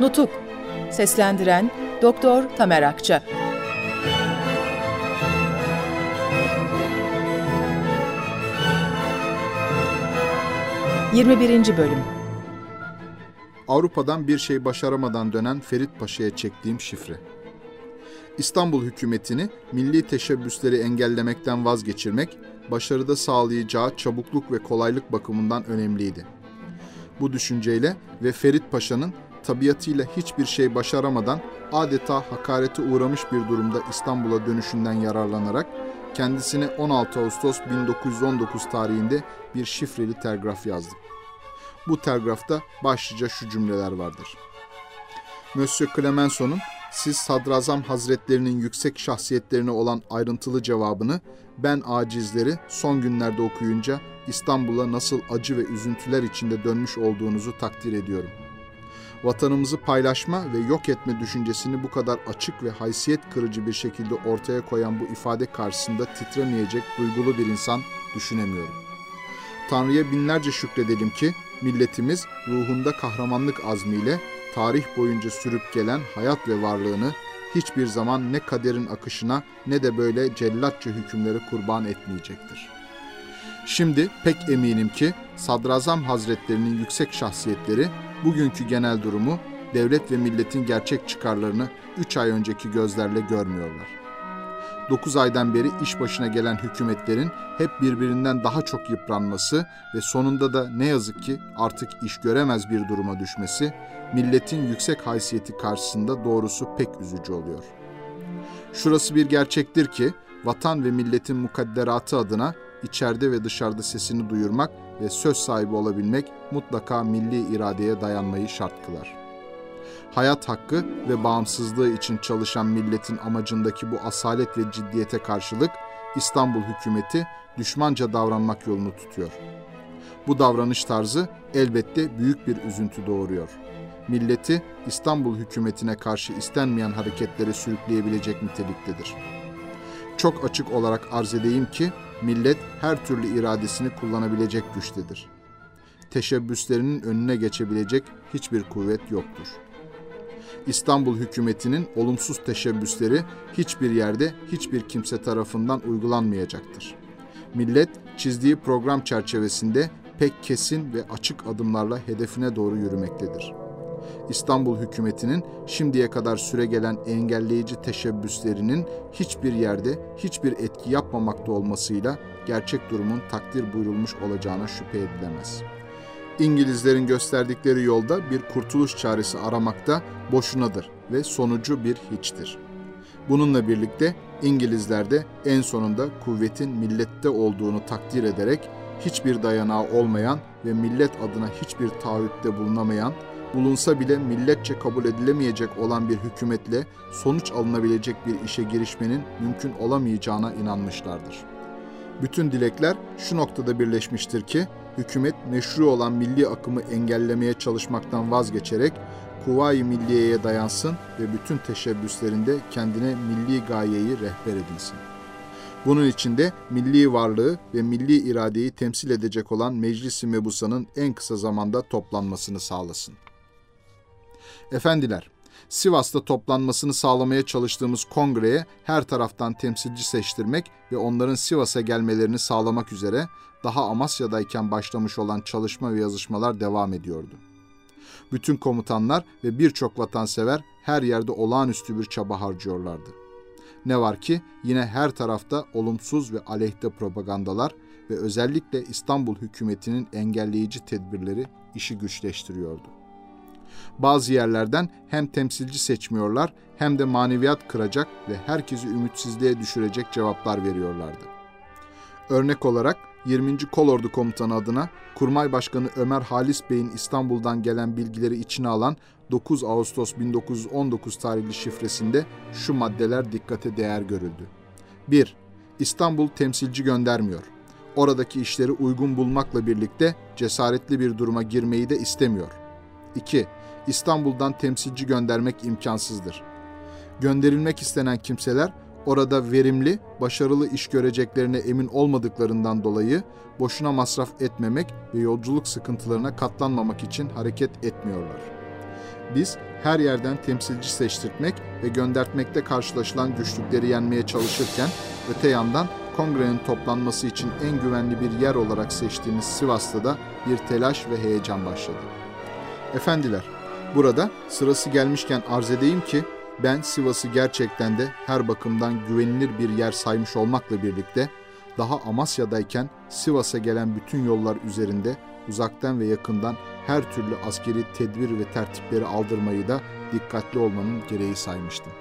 Nutuk Seslendiren Doktor Tamer Akça 21. Bölüm Avrupa'dan bir şey başaramadan dönen Ferit Paşa'ya çektiğim şifre. İstanbul hükümetini milli teşebbüsleri engellemekten vazgeçirmek, başarıda sağlayacağı çabukluk ve kolaylık bakımından önemliydi. Bu düşünceyle ve Ferit Paşa'nın tabiatıyla hiçbir şey başaramadan adeta hakarete uğramış bir durumda İstanbul'a dönüşünden yararlanarak kendisine 16 Ağustos 1919 tarihinde bir şifreli telgraf yazdım. Bu telgrafta başlıca şu cümleler vardır. Monsieur Clemenceau'nun siz Sadrazam Hazretlerinin yüksek şahsiyetlerine olan ayrıntılı cevabını ben acizleri son günlerde okuyunca İstanbul'a nasıl acı ve üzüntüler içinde dönmüş olduğunuzu takdir ediyorum. Vatanımızı paylaşma ve yok etme düşüncesini bu kadar açık ve haysiyet kırıcı bir şekilde ortaya koyan bu ifade karşısında titremeyecek duygulu bir insan düşünemiyorum. Tanrı'ya binlerce şükredelim ki milletimiz ruhunda kahramanlık azmiyle tarih boyunca sürüp gelen hayat ve varlığını hiçbir zaman ne kaderin akışına ne de böyle cellatça hükümlere kurban etmeyecektir. Şimdi pek eminim ki Sadrazam Hazretlerinin yüksek şahsiyetleri bugünkü genel durumu, devlet ve milletin gerçek çıkarlarını 3 ay önceki gözlerle görmüyorlar. 9 aydan beri iş başına gelen hükümetlerin hep birbirinden daha çok yıpranması ve sonunda da ne yazık ki artık iş göremez bir duruma düşmesi, milletin yüksek haysiyeti karşısında doğrusu pek üzücü oluyor. Şurası bir gerçektir ki, vatan ve milletin mukadderatı adına içeride ve dışarıda sesini duyurmak ve söz sahibi olabilmek mutlaka milli iradeye dayanmayı şart kılar. Hayat hakkı ve bağımsızlığı için çalışan milletin amacındaki bu asalet ve ciddiyete karşılık İstanbul hükümeti düşmanca davranmak yolunu tutuyor. Bu davranış tarzı elbette büyük bir üzüntü doğuruyor. Milleti İstanbul hükümetine karşı istenmeyen hareketlere sürükleyebilecek niteliktedir. Çok açık olarak arz edeyim ki millet her türlü iradesini kullanabilecek güçtedir. Teşebbüslerinin önüne geçebilecek hiçbir kuvvet yoktur. İstanbul hükümetinin olumsuz teşebbüsleri hiçbir yerde hiçbir kimse tarafından uygulanmayacaktır. Millet çizdiği program çerçevesinde pek kesin ve açık adımlarla hedefine doğru yürümektedir. İstanbul hükümetinin şimdiye kadar süre gelen engelleyici teşebbüslerinin hiçbir yerde hiçbir etki yapmamakta olmasıyla gerçek durumun takdir buyurulmuş olacağına şüphe edilemez. İngilizlerin gösterdikleri yolda bir kurtuluş çaresi aramakta boşunadır ve sonucu bir hiçtir. Bununla birlikte İngilizler de en sonunda kuvvetin millette olduğunu takdir ederek hiçbir dayanağı olmayan ve millet adına hiçbir taahhütte bulunamayan bulunsa bile milletçe kabul edilemeyecek olan bir hükümetle sonuç alınabilecek bir işe girişmenin mümkün olamayacağına inanmışlardır. Bütün dilekler şu noktada birleşmiştir ki, hükümet meşru olan milli akımı engellemeye çalışmaktan vazgeçerek Kuvayi Milliye'ye dayansın ve bütün teşebbüslerinde kendine milli gayeyi rehber edinsin. Bunun için de milli varlığı ve milli iradeyi temsil edecek olan Meclis-i Mebusa'nın en kısa zamanda toplanmasını sağlasın. Efendiler, Sivas'ta toplanmasını sağlamaya çalıştığımız kongreye her taraftan temsilci seçtirmek ve onların Sivas'a gelmelerini sağlamak üzere daha Amasya'dayken başlamış olan çalışma ve yazışmalar devam ediyordu. Bütün komutanlar ve birçok vatansever her yerde olağanüstü bir çaba harcıyorlardı. Ne var ki yine her tarafta olumsuz ve aleyhte propagandalar ve özellikle İstanbul hükümetinin engelleyici tedbirleri işi güçleştiriyordu. Bazı yerlerden hem temsilci seçmiyorlar hem de maneviyat kıracak ve herkesi ümitsizliğe düşürecek cevaplar veriyorlardı. Örnek olarak 20. Kolordu Komutanı adına Kurmay Başkanı Ömer Halis Bey'in İstanbul'dan gelen bilgileri içine alan 9 Ağustos 1919 tarihli şifresinde şu maddeler dikkate değer görüldü. 1. İstanbul temsilci göndermiyor. Oradaki işleri uygun bulmakla birlikte cesaretli bir duruma girmeyi de istemiyor. 2. İstanbul'dan temsilci göndermek imkansızdır. Gönderilmek istenen kimseler orada verimli, başarılı iş göreceklerine emin olmadıklarından dolayı boşuna masraf etmemek ve yolculuk sıkıntılarına katlanmamak için hareket etmiyorlar. Biz her yerden temsilci seçtirtmek ve göndertmekte karşılaşılan güçlükleri yenmeye çalışırken öte yandan kongrenin toplanması için en güvenli bir yer olarak seçtiğimiz Sivas'ta da bir telaş ve heyecan başladı. Efendiler, burada sırası gelmişken arz edeyim ki ben Sivas'ı gerçekten de her bakımdan güvenilir bir yer saymış olmakla birlikte daha Amasya'dayken Sivas'a gelen bütün yollar üzerinde uzaktan ve yakından her türlü askeri tedbir ve tertipleri aldırmayı da dikkatli olmanın gereği saymıştım.